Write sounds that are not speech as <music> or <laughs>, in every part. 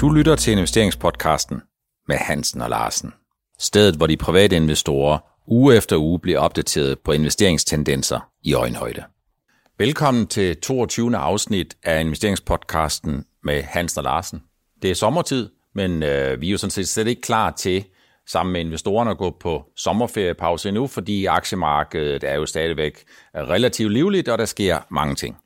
Du lytter til investeringspodcasten med Hansen og Larsen. Stedet, hvor de private investorer uge efter uge bliver opdateret på investeringstendenser i øjenhøjde. Velkommen til 22. afsnit af investeringspodcasten med Hansen og Larsen. Det er sommertid, men øh, vi er jo sådan set slet ikke klar til sammen med investorerne at gå på sommerferiepause endnu, fordi aktiemarkedet er jo stadigvæk relativt livligt, og der sker mange ting.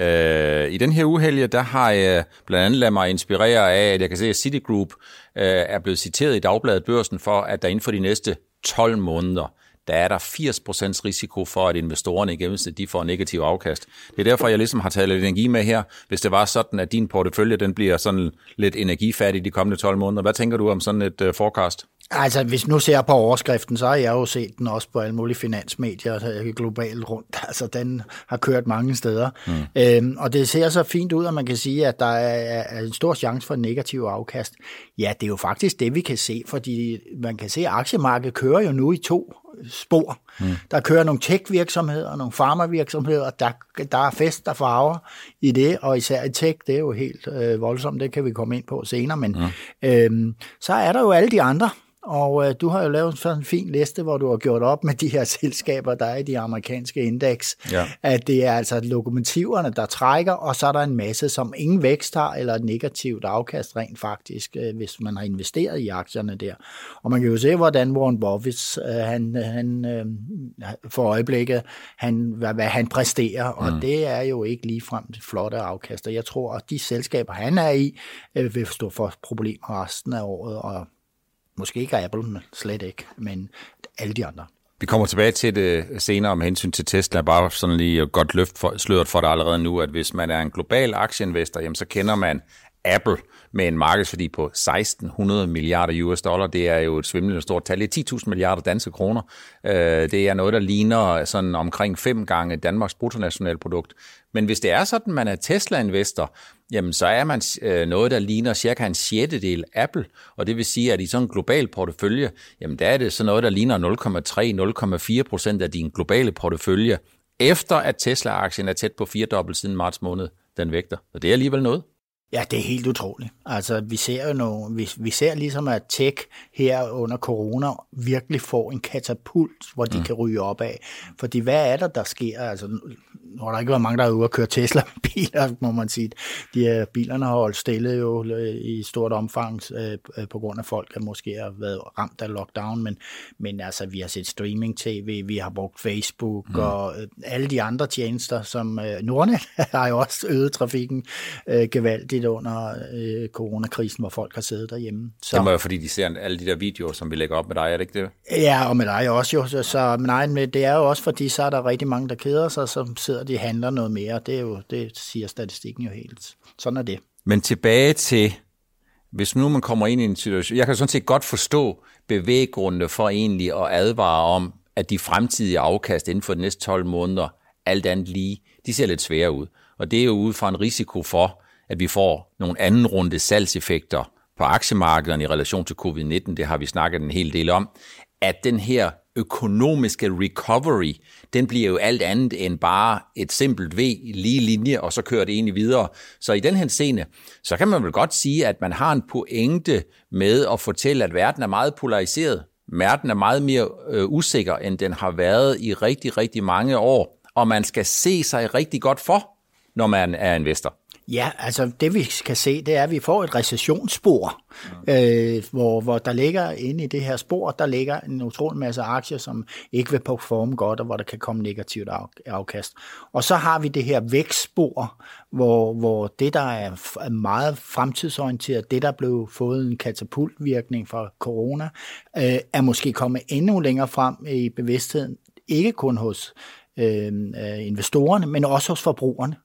Øh, I den her uhelge, der har jeg blandt andet ladet mig inspirere af, at jeg kan se, at Citigroup øh, er blevet citeret i Dagbladet Børsen for, at der inden for de næste 12 måneder, der er der 80% risiko for, at investorerne i gennemsnit de får negativ afkast. Det er derfor, jeg ligesom har taget lidt energi med her. Hvis det var sådan, at din portefølje den bliver sådan lidt energifattig de kommende 12 måneder, hvad tænker du om sådan et uh, forecast? Altså, hvis nu ser på overskriften, så har jeg jo set den også på alle mulige finansmedier globalt rundt. <laughs> Altså, den har kørt mange steder. Mm. Øhm, og det ser så fint ud, at man kan sige, at der er, er en stor chance for en negativ afkast. Ja, det er jo faktisk det, vi kan se, fordi man kan se, at aktiemarkedet kører jo nu i to spor. Mm. Der kører nogle tech-virksomheder, nogle farmavirksomheder, der, der er fest, der farver i det, og især i tech, det er jo helt øh, voldsomt, det kan vi komme ind på senere, men mm. øhm, så er der jo alle de andre, og øh, du har jo lavet sådan en fin liste, hvor du har gjort op med de her <laughs> selskaber, der er i de amerikanske indeks. Ja. At det er altså lokomotiverne, der trækker, og så er der en masse, som ingen vækst har, eller et negativt afkast rent faktisk, øh, hvis man har investeret i aktierne der. Og man kan jo se, hvordan Warren Buffett, øh, han, han øh, for øjeblikket, han, hvad, hvad han præsterer, og mm. det er jo ikke ligefrem flotte afkast. Og jeg tror, at de selskaber, han er i, øh, vil stå for problemer resten af året, og Måske ikke Apple, men slet ikke, men alle de andre. Vi kommer tilbage til det senere med hensyn til Tesla. Bare sådan lige godt løft for, sløret for dig allerede nu, at hvis man er en global aktieinvestor, jamen så kender man Apple med en markedsværdi på 1600 milliarder US dollar. Det er jo et svimlende stort tal. Det er 10.000 milliarder danske kroner. Øh, det er noget, der ligner sådan omkring fem gange Danmarks bruttonationalprodukt. Men hvis det er sådan, man er Tesla-investor, jamen så er man øh, noget, der ligner cirka en sjettedel Apple, og det vil sige, at i sådan en global portefølje, jamen der er det sådan noget, der ligner 0,3-0,4 procent af din globale portefølje, efter at Tesla-aktien er tæt på firedobbelt siden marts måned, den vægter. Og det er alligevel noget. Ja, det er helt utroligt. Altså, vi ser jo nogle, vi, vi ser ligesom, at tech her under corona virkelig får en katapult, hvor de mm. kan ryge op af. Fordi hvad er der, der sker? Altså, nu har der ikke været mange, der er ude og køre Tesla-biler, <laughs> må man sige. De her bilerne har holdt stille jo øh, i stort omfang øh, øh, på grund af folk, der måske har været ramt af lockdown, men, men altså, vi har set streaming-tv, vi har brugt Facebook mm. og øh, alle de andre tjenester, som øh, Nordnet <laughs> har jo også øget trafikken øh, gevaldigt under øh, coronakrisen, hvor folk har siddet derhjemme. Så, det må jo fordi, de ser alle de der videoer, som vi lægger op med dig, er det ikke det? Ja, og med dig også jo. Så, så nej, men det er jo også fordi, så er der rigtig mange, der keder sig, som sidder sidder de handler noget mere. Det, er jo, det siger statistikken jo helt. Sådan er det. Men tilbage til, hvis nu man kommer ind i en situation, jeg kan sådan set godt forstå bevæggrundene for egentlig at advare om, at de fremtidige afkast inden for de næste 12 måneder, alt andet lige, de ser lidt svære ud. Og det er jo ud fra en risiko for, at vi får nogle anden runde salgseffekter på aktiemarkederne i relation til covid-19, det har vi snakket en hel del om, at den her økonomiske recovery, den bliver jo alt andet end bare et simpelt V, lige linje, og så kører det egentlig videre. Så i den her scene, så kan man vel godt sige, at man har en pointe med at fortælle, at verden er meget polariseret. Verden er meget mere øh, usikker, end den har været i rigtig, rigtig mange år, og man skal se sig rigtig godt for, når man er investor. Ja, altså det vi kan se, det er, at vi får et recessionsspor, ja. øh, hvor, hvor der ligger inde i det her spor, der ligger en utrolig masse aktier, som ikke vil performe godt, og hvor der kan komme negativt afkast. Og så har vi det her vækstspor, hvor, hvor det, der er meget fremtidsorienteret, det, der blev fået en katapultvirkning fra corona, øh, er måske kommet endnu længere frem i bevidstheden, ikke kun hos øh, øh investorerne, men også hos forbrugerne.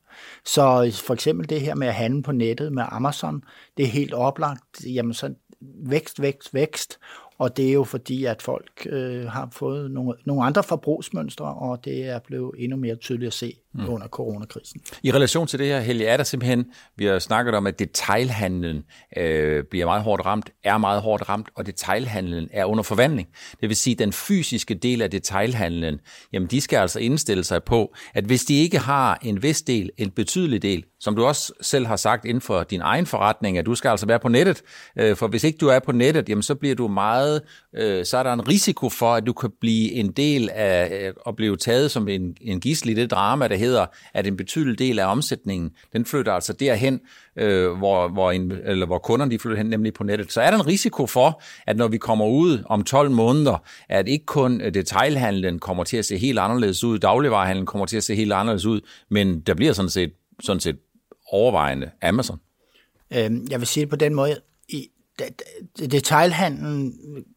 Så for eksempel det her med at handle på nettet med Amazon, det er helt oplagt. Jamen så vækst, vækst, vækst. Og det er jo fordi, at folk øh, har fået nogle, nogle andre forbrugsmønstre, og det er blevet endnu mere tydeligt at se mm. under coronakrisen. I relation til det her, Helge, er der simpelthen, vi har snakket om, at detailhandlen øh, bliver meget hårdt ramt, er meget hårdt ramt, og detailhandlen er under forvandling. Det vil sige, at den fysiske del af detailhandlen, jamen de skal altså indstille sig på, at hvis de ikke har en vis del, en betydelig del, som du også selv har sagt inden for din egen forretning, at du skal altså være på nettet, øh, for hvis ikke du er på nettet, jamen så bliver du meget, øh, så er der en risiko for, at du kan blive en del af, at blive taget som en, en gissel i det drama, der hedder, at en betydelig del af omsætningen, den flytter altså derhen, øh, hvor, hvor, en, eller hvor kunderne de flytter hen, nemlig på nettet. Så er der en risiko for, at når vi kommer ud om 12 måneder, at ikke kun detailhandlen kommer til at se helt anderledes ud, dagligvarerhandlen kommer til at se helt anderledes ud, men der bliver sådan set, sådan set overvejende Amazon. Øhm, jeg vil sige det på den måde, i detailhandlen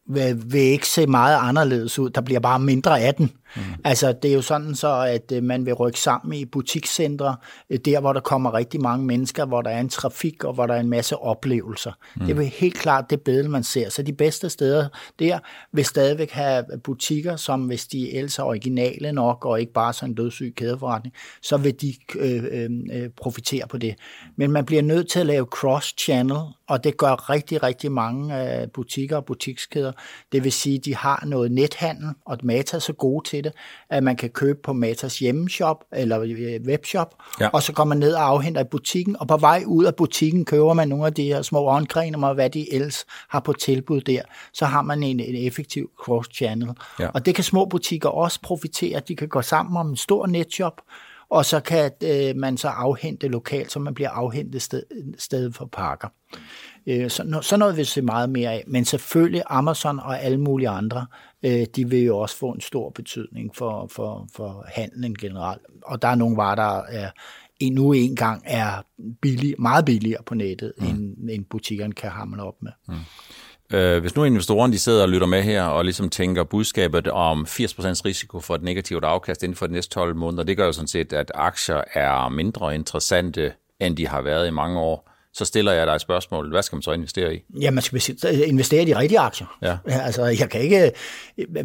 vil ikke se meget anderledes ud. Der bliver bare mindre af den. Mm. Altså, det er jo sådan så, at øh, man vil rykke sammen i butikscentre, øh, der hvor der kommer rigtig mange mennesker, hvor der er en trafik og hvor der er en masse oplevelser. Mm. Det er helt klart det billede, man ser. Så de bedste steder der vil stadigvæk have butikker, som hvis de ellers er originale nok og ikke bare sådan en dødssyg kædeforretning, så vil de øh, øh, øh, profitere på det. Men man bliver nødt til at lave cross-channel, og det gør rigtig, rigtig mange øh, butikker og butikskæder. Det vil sige, at de har noget nethandel, og Mata er så gode til det, at man kan købe på Matas hjemmeshop eller øh, webshop, ja. og så går man ned og afhenter i butikken, og på vej ud af butikken køber man nogle af de her små åndgrene, og hvad de ellers har på tilbud der. Så har man en, en effektiv cross-channel. Ja. Og det kan små butikker også profitere. De kan gå sammen om en stor netshop, og så kan øh, man så afhente lokalt, så man bliver afhentet sted, sted for pakker. Øh, så, så noget vil se meget mere af. Men selvfølgelig Amazon og alle mulige andre, øh, de vil jo også få en stor betydning for, for, for handlen generelt. Og der er nogle varer, der er endnu en gang er billig, meget billigere på nettet, mm. end, end butikkerne kan hamle op med. Mm. Øh, hvis nu investorerne de sidder og lytter med her og ligesom tænker budskabet om 80% risiko for et negativt afkast inden for de næste 12 måneder, det gør jo sådan set, at aktier er mindre interessante, end de har været i mange år så stiller jeg dig et spørgsmål. Hvad skal man så investere i? Ja, man skal investere i de rigtige aktier. Ja. Altså, jeg kan ikke,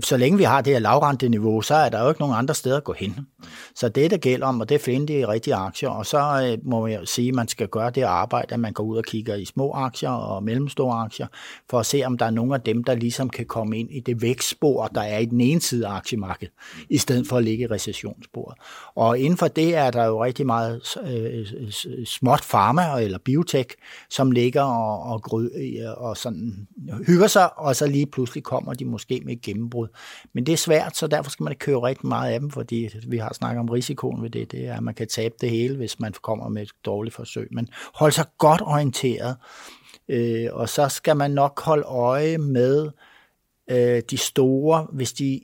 så længe vi har det her lavrente niveau, så er der jo ikke nogen andre steder at gå hen. Så det, der gælder om, og det er at finde de rigtige aktier, og så øh, må jeg sige, at man skal gøre det arbejde, at man går ud og kigger i små aktier og mellemstore aktier, for at se, om der er nogle af dem, der ligesom kan komme ind i det vækstspor, der er i den ene side af aktiemarkedet, i stedet for at ligge i recessionssporet. Og inden for det er der jo rigtig meget øh, småt pharma eller biotech, som ligger og, og, gry, og sådan hygger sig, og så lige pludselig kommer de måske med et gennembrud. Men det er svært, så derfor skal man ikke køre rigtig meget af dem, fordi vi har snakket om risikoen ved det, det er, at man kan tabe det hele, hvis man kommer med et dårligt forsøg. Men hold sig godt orienteret, øh, og så skal man nok holde øje med øh, de store, hvis de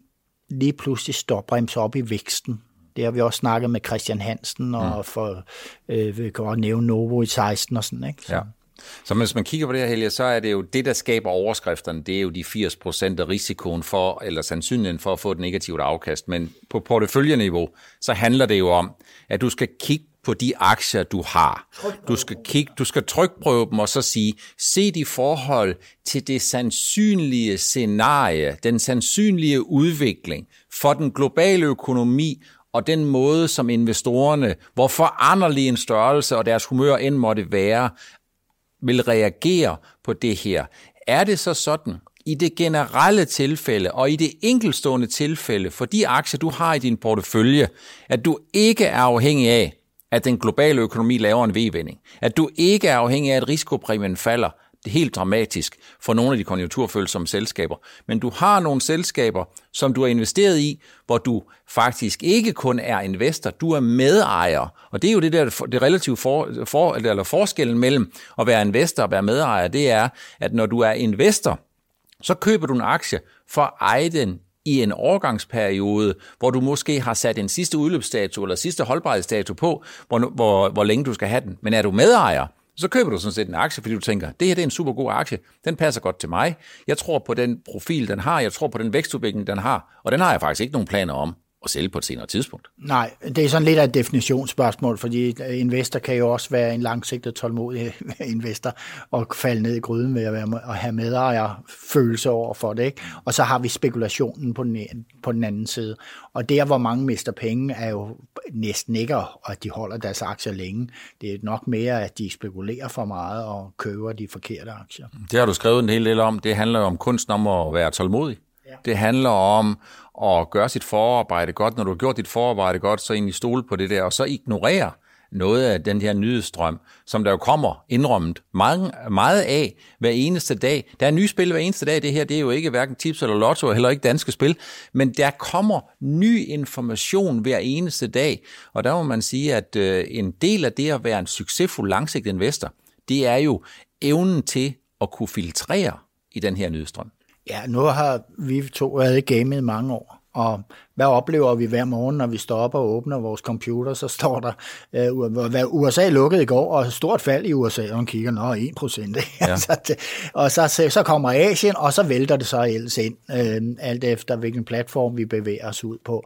lige pludselig stopbremser op i væksten. Det har vi også snakket med Christian Hansen, og mm. for, øh, vi kan også nævne Novo i 16 og sådan, ikke? Så. Ja. Så hvis man kigger på det her, Helge, så er det jo det, der skaber overskrifterne, det er jo de 80 procent af risikoen for, eller sandsynligheden for at få et negativt afkast. Men på porteføljeniveau, så handler det jo om, at du skal kigge på de aktier, du har. Du skal kigge, du skal trykprøve dem og så sige, se de forhold til det sandsynlige scenarie, den sandsynlige udvikling for den globale økonomi og den måde, som investorerne, hvor foranderlig en størrelse og deres humør end måtte være, vil reagere på det her. Er det så sådan, i det generelle tilfælde og i det enkelstående tilfælde for de aktier, du har i din portefølje, at du ikke er afhængig af, at den globale økonomi laver en V-vending, at du ikke er afhængig af, at risikopræmien falder, helt dramatisk for nogle af de konjunkturfølsomme selskaber. Men du har nogle selskaber, som du har investeret i, hvor du faktisk ikke kun er investor, du er medejer. Og det er jo det der, det relative for, for, eller forskellen mellem at være investor og være medejer, det er, at når du er investor, så køber du en aktie for at eje den i en overgangsperiode, hvor du måske har sat en sidste udløbsdato eller sidste holdbarhedsdato på, hvor, hvor, hvor længe du skal have den. Men er du medejer, så køber du sådan set en aktie, fordi du tænker, det her det er en super god aktie, den passer godt til mig. Jeg tror på den profil, den har, jeg tror på den vækstudvikling, den har, og den har jeg faktisk ikke nogen planer om at sælge på et senere tidspunkt. Nej, det er sådan lidt af et definitionsspørgsmål, fordi investor kan jo også være en langsigtet tålmodig <laughs> investor og falde ned i gryden ved at, være, at have medejer følelse over for det. Ikke? Og så har vi spekulationen på den, på den anden side. Og der, hvor mange mister penge, er jo næsten ikke, at de holder deres aktier længe. Det er nok mere, at de spekulerer for meget og køber de forkerte aktier. Det har du skrevet en hel del om. Det handler om kunsten om at være tålmodig. Ja. Det handler om at gøre sit forarbejde godt. Når du har gjort dit forarbejde godt, så egentlig stole på det der, og så ignorere noget af den her nyhedsstrøm, som der jo kommer indrømmet meget, meget af hver eneste dag. Der er nye spil hver eneste dag. Det her det er jo ikke hverken tips eller lotto, og heller ikke danske spil. Men der kommer ny information hver eneste dag. Og der må man sige, at øh, en del af det at være en succesfuld langsigtet investor, det er jo evnen til at kunne filtrere i den her nyhedsstrøm. Ja, nu har vi to været i gamet mange år, og hvad oplever vi hver morgen, når vi står op og åbner vores computer, så står der, uh, USA lukkede i går, og stort fald i USA, og man kigger, nå, 1 procent. <laughs> Ja. altså, og så, så kommer Asien, og så vælter det så ellers ind, uh, alt efter hvilken platform vi bevæger os ud på.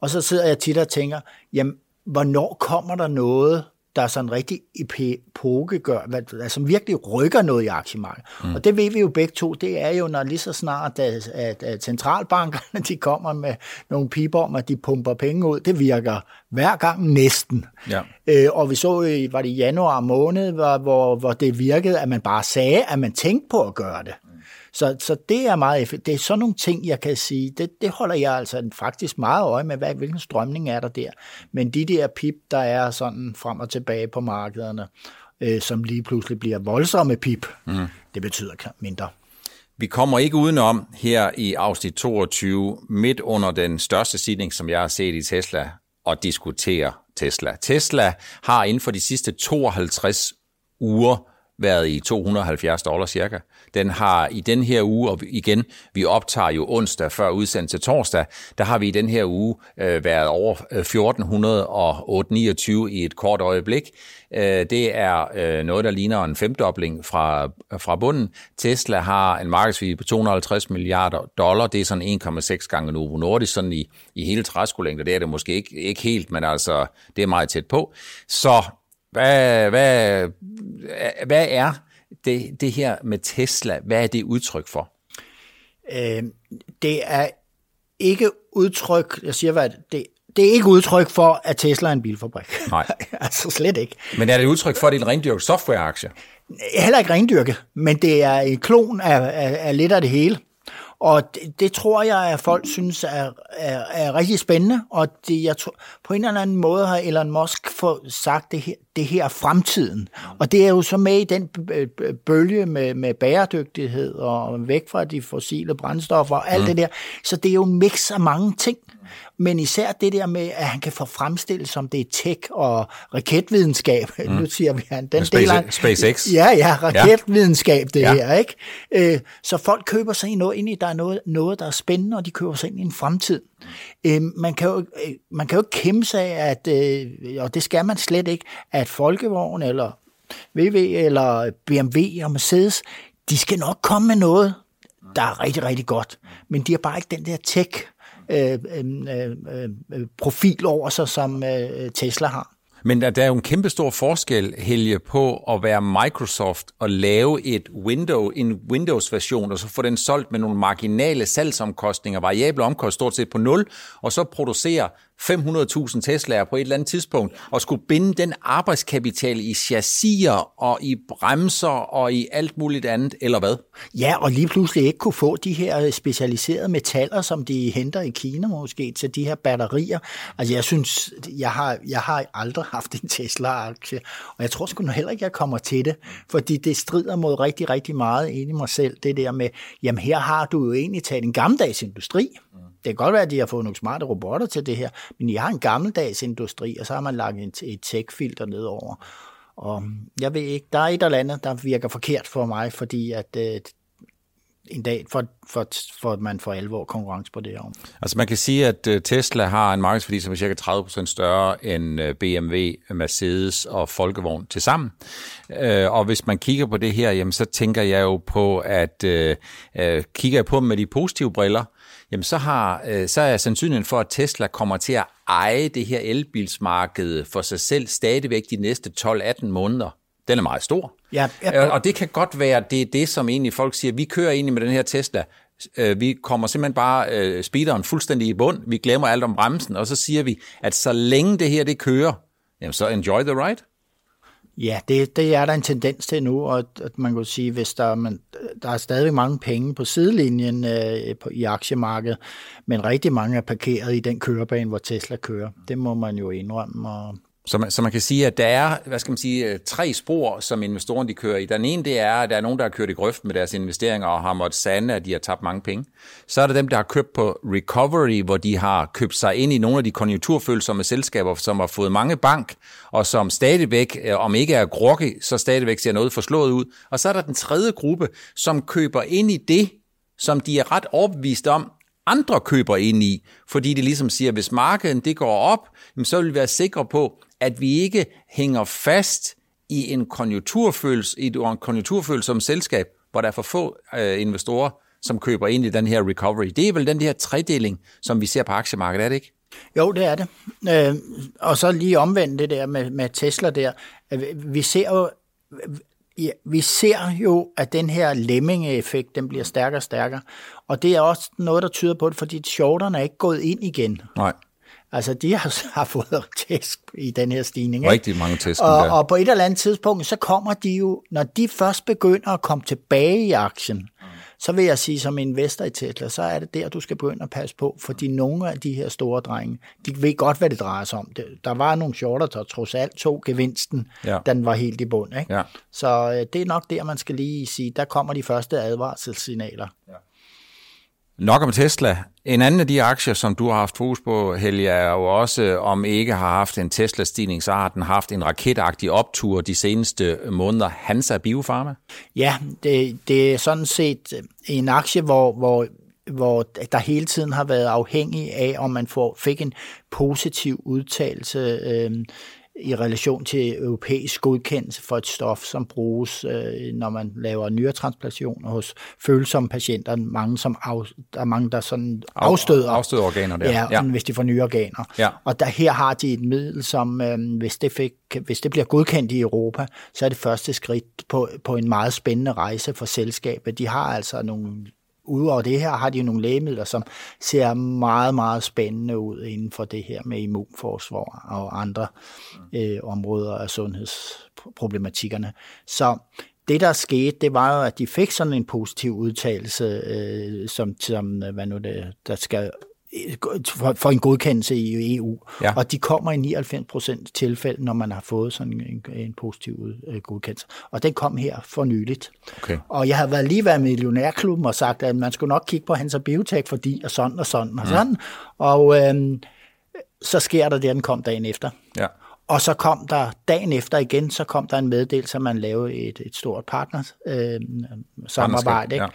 Og så sidder jeg tit og tænker, jamen, hvornår kommer der noget, der sådan rigtig epokegør, altså som virkelig rykker noget i aktiemarkedet. Mm. Og det ved vi jo begge to, det er jo, når lige så snart, at, at, at centralbankerne de kommer med nogle piber om, at de pumper penge ud, det virker hver gang næsten. Ja. Øh, og vi så, var det i januar måned, hvor, hvor, hvor det virkede, at man bare sagde, at man tænkte på at gøre det. Så, så det er meget effektivt. Det er sådan nogle ting, jeg kan sige, det, det holder jeg altså faktisk meget øje med, hvad, hvilken strømning er der der. Men de der pip, der er sådan frem og tilbage på markederne, øh, som lige pludselig bliver voldsomme pip, mm. det betyder mindre. Vi kommer ikke udenom her i afsnit 22, midt under den største stigning, som jeg har set i Tesla, og diskutere Tesla. Tesla har inden for de sidste 52 uger været i 270 dollars cirka. Den har i den her uge, og igen, vi optager jo onsdag før udsendelse til torsdag, der har vi i den her uge øh, været over øh, 1429 i et kort øjeblik. Øh, det er øh, noget, der ligner en femdobling fra, fra bunden. Tesla har en markedsværdi på 250 milliarder dollar. Det er sådan 1,6 gange Novo Nordisk, sådan i, i hele træskolængder. Det er det måske ikke, ikke helt, men altså, det er meget tæt på. Så hvad, hvad, hvad er det, det her med Tesla? Hvad er det udtryk for? Øh, det er ikke udtryk, jeg siger hvad, det, det er ikke udtryk for, at Tesla er en bilfabrik. Nej. <laughs> altså slet ikke. Men er det udtryk for, at det er en rendyrket softwareaktie? Heller ikke rendyrket, men det er en klon af, af, af lidt af det hele. Og det, det tror jeg, at folk synes er, er, er rigtig spændende, og det, jeg tror, på en eller anden måde har Elon Musk fået sagt, det her, det her er fremtiden. Og det er jo så med i den bølge med, med bæredygtighed og væk fra de fossile brændstoffer og alt mm. det der. Så det er jo en mix af mange ting. Men især det der med, at han kan få fremstillet som det er tech og raketvidenskab. <laughs> Mm. Nu siger vi, han den Space, del SpaceX. Ja, ja, raketvidenskab det ja. her, ikke? Øh, så folk køber sig noget ind i, der er noget, noget, der er spændende, og de køber sig ind i en fremtid. Øh, man, kan jo, øh, man kan jo ikke kæmpe sig af, at, og det skal man slet ikke, at Folkevogn eller VV eller BMW og Mercedes, de skal nok komme med noget, der er rigtig, rigtig godt. Men de har bare ikke den der tech Øh, øh, øh, profil over sig, som øh, Tesla har. Men der, der er jo en kæmpe stor forskel, Helge, på at være Microsoft og lave et window, en Windows-version, og så få den solgt med nogle marginale salgsomkostninger, variable omkostninger stort set på nul, og så producere 500.000 Tesla'er på et eller andet tidspunkt, og skulle binde den arbejdskapital i chassier og i bremser og i alt muligt andet, eller hvad? Ja, og lige pludselig ikke kunne få de her specialiserede metaller, som de henter i Kina måske, til de her batterier. Altså jeg synes, jeg har, jeg har aldrig haft en Tesla-aktie, og jeg tror sgu heller ikke, jeg kommer til det, fordi det strider mod rigtig, rigtig meget ind i mig selv, det der med, jamen her har du jo egentlig taget en gammeldags industri, det kan godt være, at de har fået nogle smarte robotter til det her, men I har en gammeldags industri, og så har man lagt et, et tech-filter nedover. Og jeg ved ikke, der er et eller andet, der virker forkert for mig, fordi at øh, en dag, for, for, for at man får alvor konkurrence på det her. Altså man kan sige, at øh, Tesla har en markedsværdi, som er cirka 30% større end øh, BMW, Mercedes og Folkevogn til sammen. Øh, og hvis man kigger på det her, jamen, så tænker jeg jo på, at øh, kigger jeg på dem med de positive briller, jamen så, har, øh, så er sandsynligheden for, at Tesla kommer til at eje det her elbilsmarked for sig selv stadigvæk de næste 12-18 måneder. Den er meget stor. Ja, ja. Og det kan godt være, det er det, som egentlig folk siger, vi kører egentlig med den her Tesla, øh, vi kommer simpelthen bare øh, speederen fuldstændig i bund, vi glemmer alt om bremsen, og så siger vi, at så længe det her det kører, jamen så enjoy the ride. Ja, det, det er der en tendens til nu, og at man kan sige, hvis der, man, der er stadig mange penge på sidelinjen øh, på, i aktiemarkedet, men rigtig mange er parkeret i den kørebane, hvor Tesla kører. Det må man jo indrømme, og så man, så man kan sige, at der er, hvad skal man sige, øh, tre spor, som investorerne de kører i. Den ene, det er, at der er nogen, der har kørt i grøft med deres investeringer og har måttet sande, at de har tabt mange penge. Så er der dem, der har købt på recovery, hvor de har købt sig ind i nogle af de konjunkturfølsomme selskaber, som har fået mange bank, og som stadigvæk, øh, om ikke er grokke, så stadigvæk ser noget forslået ud. Og så er der den tredje gruppe, som køber ind i det, som de er ret overbevist om, andre køber ind i, fordi de ligesom siger, at hvis markedet det går op, så vil vi være sikre på, at vi ikke hænger fast i en konjunkturfølelse, i et konjunkturfølsom selskab, hvor der er for få øh, investorer, som køber ind i den her recovery. Det er vel den her tredeling, som vi ser på aktiemarkedet, er det ikke? Jo, det er det. Øh, og så lige omvendt det der med, med Tesla der. Vi ser jo, vi ser jo, at den her lemming-effekt, den bliver stærkere og stærkere. Og det er også noget, der tyder på det, fordi shorterne er ikke gået ind igen. Nej. Altså, de har, har fået <laughs> tæsk i den her stigning. Rigtig ikke? mange tæsk. Og, og på et eller andet tidspunkt, så kommer de jo, når de først begynder at komme tilbage i aktien, mm. så vil jeg sige som investor i Tesla, så er det der, du skal begynde at passe på, fordi nogle af de her store drenge, de ved godt, hvad det drejer sig om. Der var nogle shorter, der trods alt tog gevinsten, ja. den var helt i bund. Ikke? Ja. Så øh, det er nok der, man skal lige sige, der kommer de første advarselssignaler. Ja. Nok om Tesla. En anden af de aktier, som du har haft fokus på, Helge, er jo også, om ikke har haft en Tesla-stigning, så har den haft en raketagtig optur de seneste måneder. Hansa Biofarma? Ja, det, det er sådan set en aktie, hvor, hvor hvor der hele tiden har været afhængig af, om man får, fik en positiv udtalelse øh, i relation til europæisk godkendelse for et stof, som bruges, øh, når man laver nyretransplantationer hos følsomme patienter. Mange, som af, der er mange, der sådan afstøder, afstøder organer der. Ja, ja, hvis de får nye organer. Ja. Og der, her har de et middel, som øh, hvis, det fik, hvis det bliver godkendt i Europa, så er det første skridt på, på en meget spændende rejse for selskabet. De har altså nogle Udover det her har de nogle lægemidler, som ser meget, meget spændende ud inden for det her med immunforsvar og andre øh, områder af sundhedsproblematikkerne. Så det, der skete, det var jo, at de fik sådan en positiv udtalelse, øh, som, som øh, hvad nu det, der skal for en godkendelse i EU. Ja. Og de kommer i 99 procent tilfælde, når man har fået sådan en, en positiv øh, godkendelse. Og den kom her for nyligt. Okay. Og jeg har været lige været med i Millionærklubben og sagt, at man skulle nok kigge på Hansa Biotech, fordi og sådan og sådan og sådan. Og øh, så sker der det, den kom dagen efter. Ja. Og så kom der dagen efter igen, så kom der en meddelelse, at man lavede et, et stort partner øh, samarbejde. Ikke?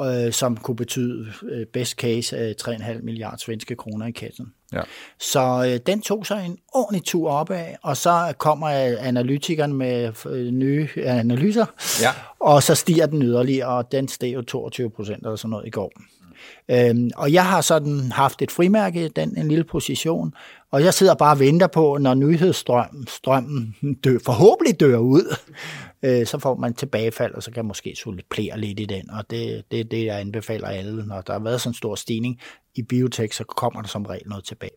Øh, som kunne betyde øh, best case øh, 3,5 milliarder svenske kroner i kassen. Ja. Så øh, den tog sig en ordentlig tur opad, og så kommer analytikeren med øh, nye analyser, ja. og så stiger den yderligere, og den steg jo 22 procent eller sådan noget i går. Øhm, og jeg har sådan haft et frimærke, den en lille position, og jeg sidder bare og venter på, når nyhedsstrømmen strømmen dør, forhåbentlig dør ud, <laughs> øh, så får man tilbagefald, og så kan man måske supplere lidt i den, og det er det, det, jeg anbefaler alle. Når der har været sådan en stor stigning i biotek, så kommer der som regel noget tilbage.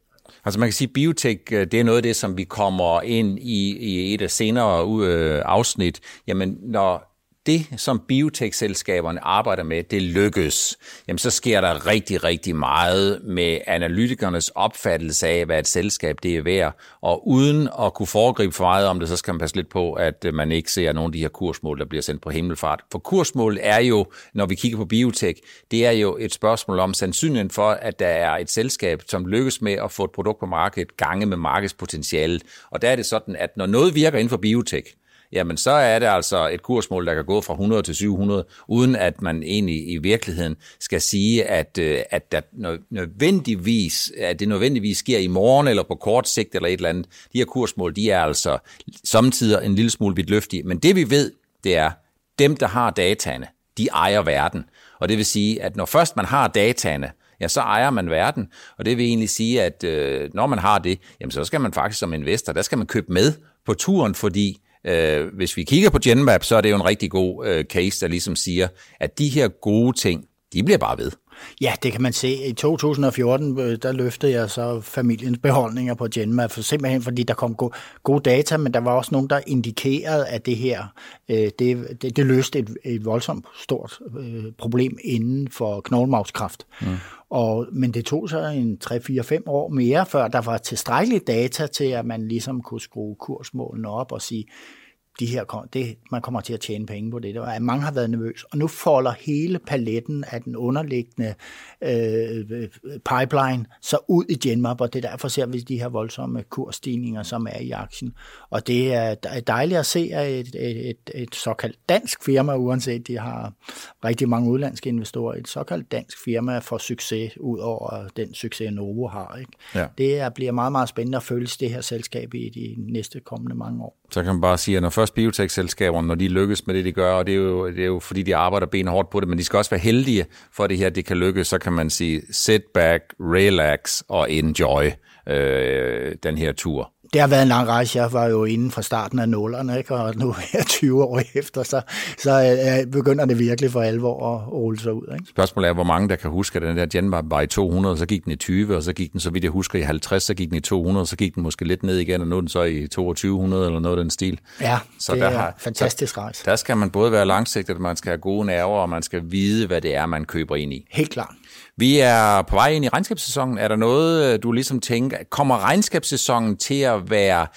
Altså man kan sige, at biotek, øh, det er noget af det, som vi kommer ind i, i et af senere øh, afsnit. Jamen, når det, som biotech-selskaberne arbejder med, det lykkes, jamen så sker der rigtig, rigtig meget med analytikernes opfattelse af, hvad et selskab det er værd. Og uden at kunne foregribe for meget om det, så skal man passe lidt på, at øh, man ikke ser nogle af de her kursmål, der bliver sendt på himmelfart. For kursmål er jo, når vi kigger på biotech, det er jo et spørgsmål om sandsynligheden for, at der er et selskab, som lykkes med at få et produkt på markedet gange med markedspotentialet. Og der er det sådan, at når noget virker inden for biotech, jamen så er det altså et kursmål, der kan gå fra 100 til 700, uden at man egentlig i virkeligheden skal sige, at, øh, at, der nødvendigvis, at det nødvendigvis sker i morgen eller på kort sigt eller et eller andet. De her kursmål, de er altså samtidig en lille smule vidtløftige. Men det vi ved, det er, dem der har dataene, de ejer verden. Og det vil sige, at når først man har dataene, ja, så ejer man verden. Og det vil egentlig sige, at øh, når man har det, jamen så skal man faktisk som investor, der skal man købe med på turen, fordi øh, hvis vi kigger på Genmap, så er det jo en rigtig god øh, case, der ligesom siger, at de her gode ting, de bliver bare ved. Ja, det kan man se. I 2014, øh, der løftede jeg så familiens beholdninger på Genmap, for simpelthen fordi der kom gode, gode data, men der var også nogen, der indikerede, at det her, øh, det, det, det løste et, et voldsomt stort øh, problem inden for knoglmarvskræft. Mm. Og, men det tog så en 3-4-5 år mere, før der var tilstrækkeligt data til, at man ligesom kunne skrue kursmålene op og sige, de her, det, man kommer til at tjene penge på det. var, mange har været nervøs, og nu folder hele paletten af den underliggende øh, pipeline så ud i Genmap, og det er derfor ser vi de her voldsomme kursstigninger, som er i aktien. Og det er dejligt at se, at et, et, et, et såkaldt dansk firma, uanset de har rigtig mange udlandske investorer, et såkaldt dansk firma får succes ud over den succes, Novo har. Ikke? Ja. Det er, bliver meget, meget spændende at følge det her selskab i de næste kommende mange år. Så kan man bare sige, at når først biotech-selskaberne, når de lykkes med det, de gør, og det er jo, det er jo fordi, de arbejder benhårdt på det, men de skal også være heldige for, at det her det kan lykkes, så kan man sige sit back, relax og enjoy øh, den her tur det har været en lang rejse. Jeg var jo inden fra starten af nullerne, ikke? og nu er jeg 20 år efter, så, så øh, begynder det virkelig for alvor at rulle sig ud. Ikke? Spørgsmålet er, hvor mange der kan huske, at den der Genmap var i 200, så gik den i 20, og så gik den, så vidt jeg husker, i 50, så gik den i 200, så gik den måske lidt ned igen, og nu er den så i 2200 eller noget af den stil. Ja, så det der er har, fantastisk rejse. Der, der skal man både være langsigtet, man skal have gode nerver, og man skal vide, hvad det er, man køber ind i. Helt klart. Vi er på vej ind i regnskabssæsonen. Er der noget, øh, du ligesom tænker, kommer regnskabssæsonen til at være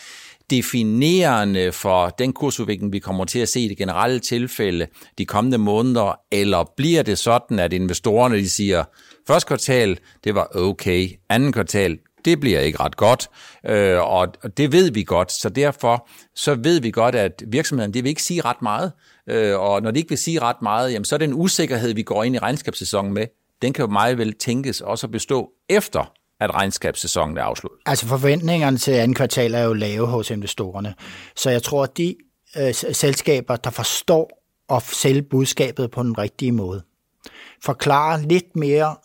definerende for den kursudvikling, vi kommer til at se i det generelle tilfælde de kommende måneder, eller bliver det sådan, at investorerne de siger, første kvartal, det var okay, anden kvartal, det bliver ikke ret godt, øh, og det ved vi godt, så derfor så ved vi godt, at virksomheden, det vil ikke sige ret meget, øh, og når de ikke vil sige ret meget, jamen, så er det en usikkerhed, vi går ind i regnskabssæsonen med, den kan jo meget vel tænkes også at bestå efter at regnskabssæsonen er afsluttet. Altså forventningerne til anden kvartal er jo lave hos investorerne. Så jeg tror, at de øh, selskaber, der forstår at sælge budskabet på den rigtige måde, forklarer lidt mere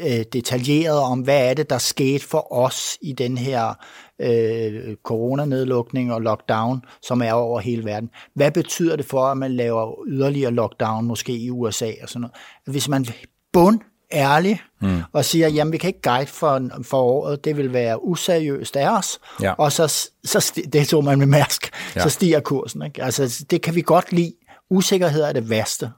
øh, detaljeret om, hvad er det, der skete for os i den her øh, coronanedlukning og lockdown, som er over hele verden. Hvad betyder det for, at man laver yderligere lockdown, måske i USA og sådan noget? Hvis man bund ærlig mm. og siger, jamen vi kan ikke guide for, for året, det vil være useriøst af os, ja. og så, så det tog man med Mærsk, ja. så stiger kursen. Ikke? Altså det kan vi godt lide. Usikkerhed er det værste.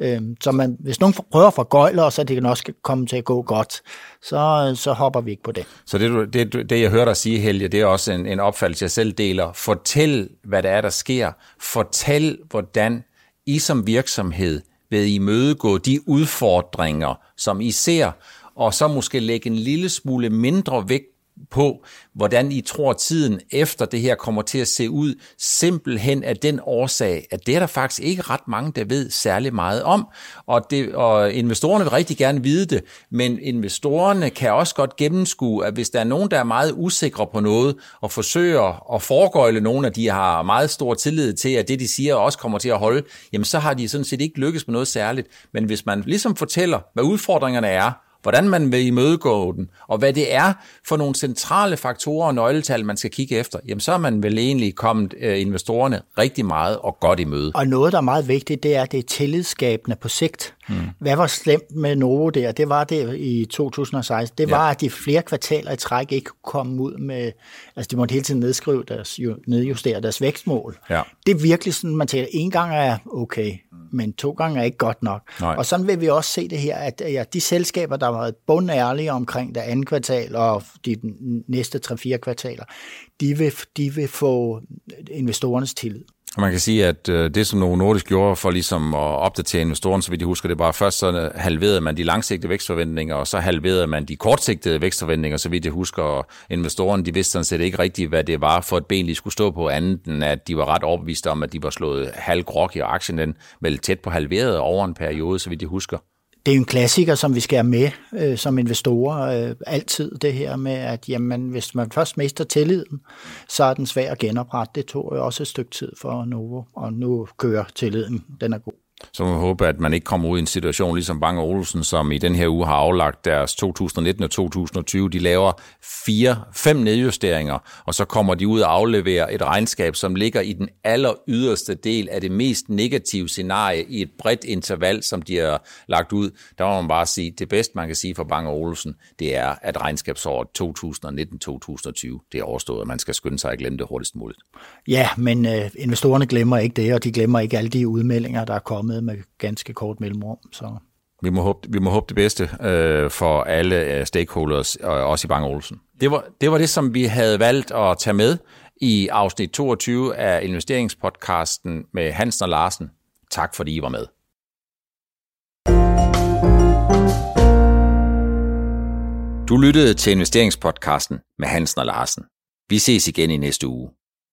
Øhm, så man, hvis nogen prøver for gøjler, så det kan også komme til at gå godt, så, så hopper vi ikke på det. Så det, det, det jeg hører dig sige, Helge, det er også en, en opfattelse, jeg selv deler. Fortæl, hvad det er, der sker. Fortæl, hvordan I som virksomhed vil imødegå de udfordringer, som I ser, og så måske lægge en lille smule mindre vægt på, hvordan I tror tiden efter det her kommer til at se ud, simpelthen af den årsag, at det er der faktisk ikke ret mange, der ved særlig meget om, og, det, og investorerne vil rigtig gerne vide det, men investorerne kan også godt gennemskue, at hvis der er nogen, der er meget usikre på noget, og forsøger at foregøjle nogen, at de har meget stor tillid til, at det, de siger, også kommer til at holde, jamen så har de sådan set ikke lykkes med noget særligt. Men hvis man ligesom fortæller, hvad udfordringerne er, hvordan man vil imødegå den, og hvad det er for nogle centrale faktorer og nøgletal, man skal kigge efter, jamen så er man vel egentlig kommet øh, investorerne rigtig meget og godt i møde. Og noget, der er meget vigtigt, det er, at det er tillidsskabende på sigt. Mm. Hvad var slemt med Novo der? Det var det i 2016. Det var, ja. at de flere kvartaler i træk ikke kunne komme ud med, altså de måtte hele tiden nedskrive deres, nedjustere deres vækstmål. Ja. Det er virkelig sådan, man tænker, en gang er okay, men to gange er ikke godt nok. Nej. Og sådan vil vi også se det her, at ja, de selskaber, der været bundærlige omkring det andet kvartal og de næste 3-4 kvartaler, de vil, de vil få investorernes tillid. Man kan sige, at øh, det, som Novo Nordisk gjorde for ligesom at opdatere investoren, så vidt jeg husker det bare, først så halverede man de langsigtede vækstforventninger, og så halverede man de kortsigtede vækstforventninger, så vidt jeg husker. Og investoren, de vidste sådan set ikke rigtigt, hvad det var for et ben, de skulle stå på, andet end at de var ret overbeviste om, at de var slået halv grok i aktien, den vel tæt på halveret over en periode, så vidt jeg husker det er en klassiker, som vi skal have med øh, som investorer øh, altid, det her med, at jamen, hvis man først mister tilliden, så er den svær at genoprette. Det tog jo også et stykke tid for Novo, og nu kører tilliden. Den er god. Så må vi håbe, at man ikke kommer ud i en situation ligesom Bang Olsen, som i den her uge har aflagt deres 2019 og 2020. De laver fire, fem nedjusteringer, og så kommer de ud og afleverer et regnskab, som ligger i den aller yderste del af det mest negative scenarie i et bredt interval, som de har lagt ud. Der må man bare sige, at det bedste, man kan sige for Bang Olsen, det er, at regnskabsåret 2019-2020, det er overstået, og man skal skynde sig at glemme det hurtigst muligt. Ja, men øh, investorerne glemmer ikke det, og de glemmer ikke alle de udmeldinger, der er kommet med ganske kort mellemrum. Så. Vi må håbe, vi må håbe det bedste øh, for alle øh, stakeholders, øh, også i Bang Olsen. Det var, det var det, som vi havde valgt at tage med i afsnit 22 af investeringspodcasten med Hansen og Larsen. Tak fordi I var med. Du lyttede til investeringspodcasten med Hansen og Larsen. Vi ses igen i næste uge.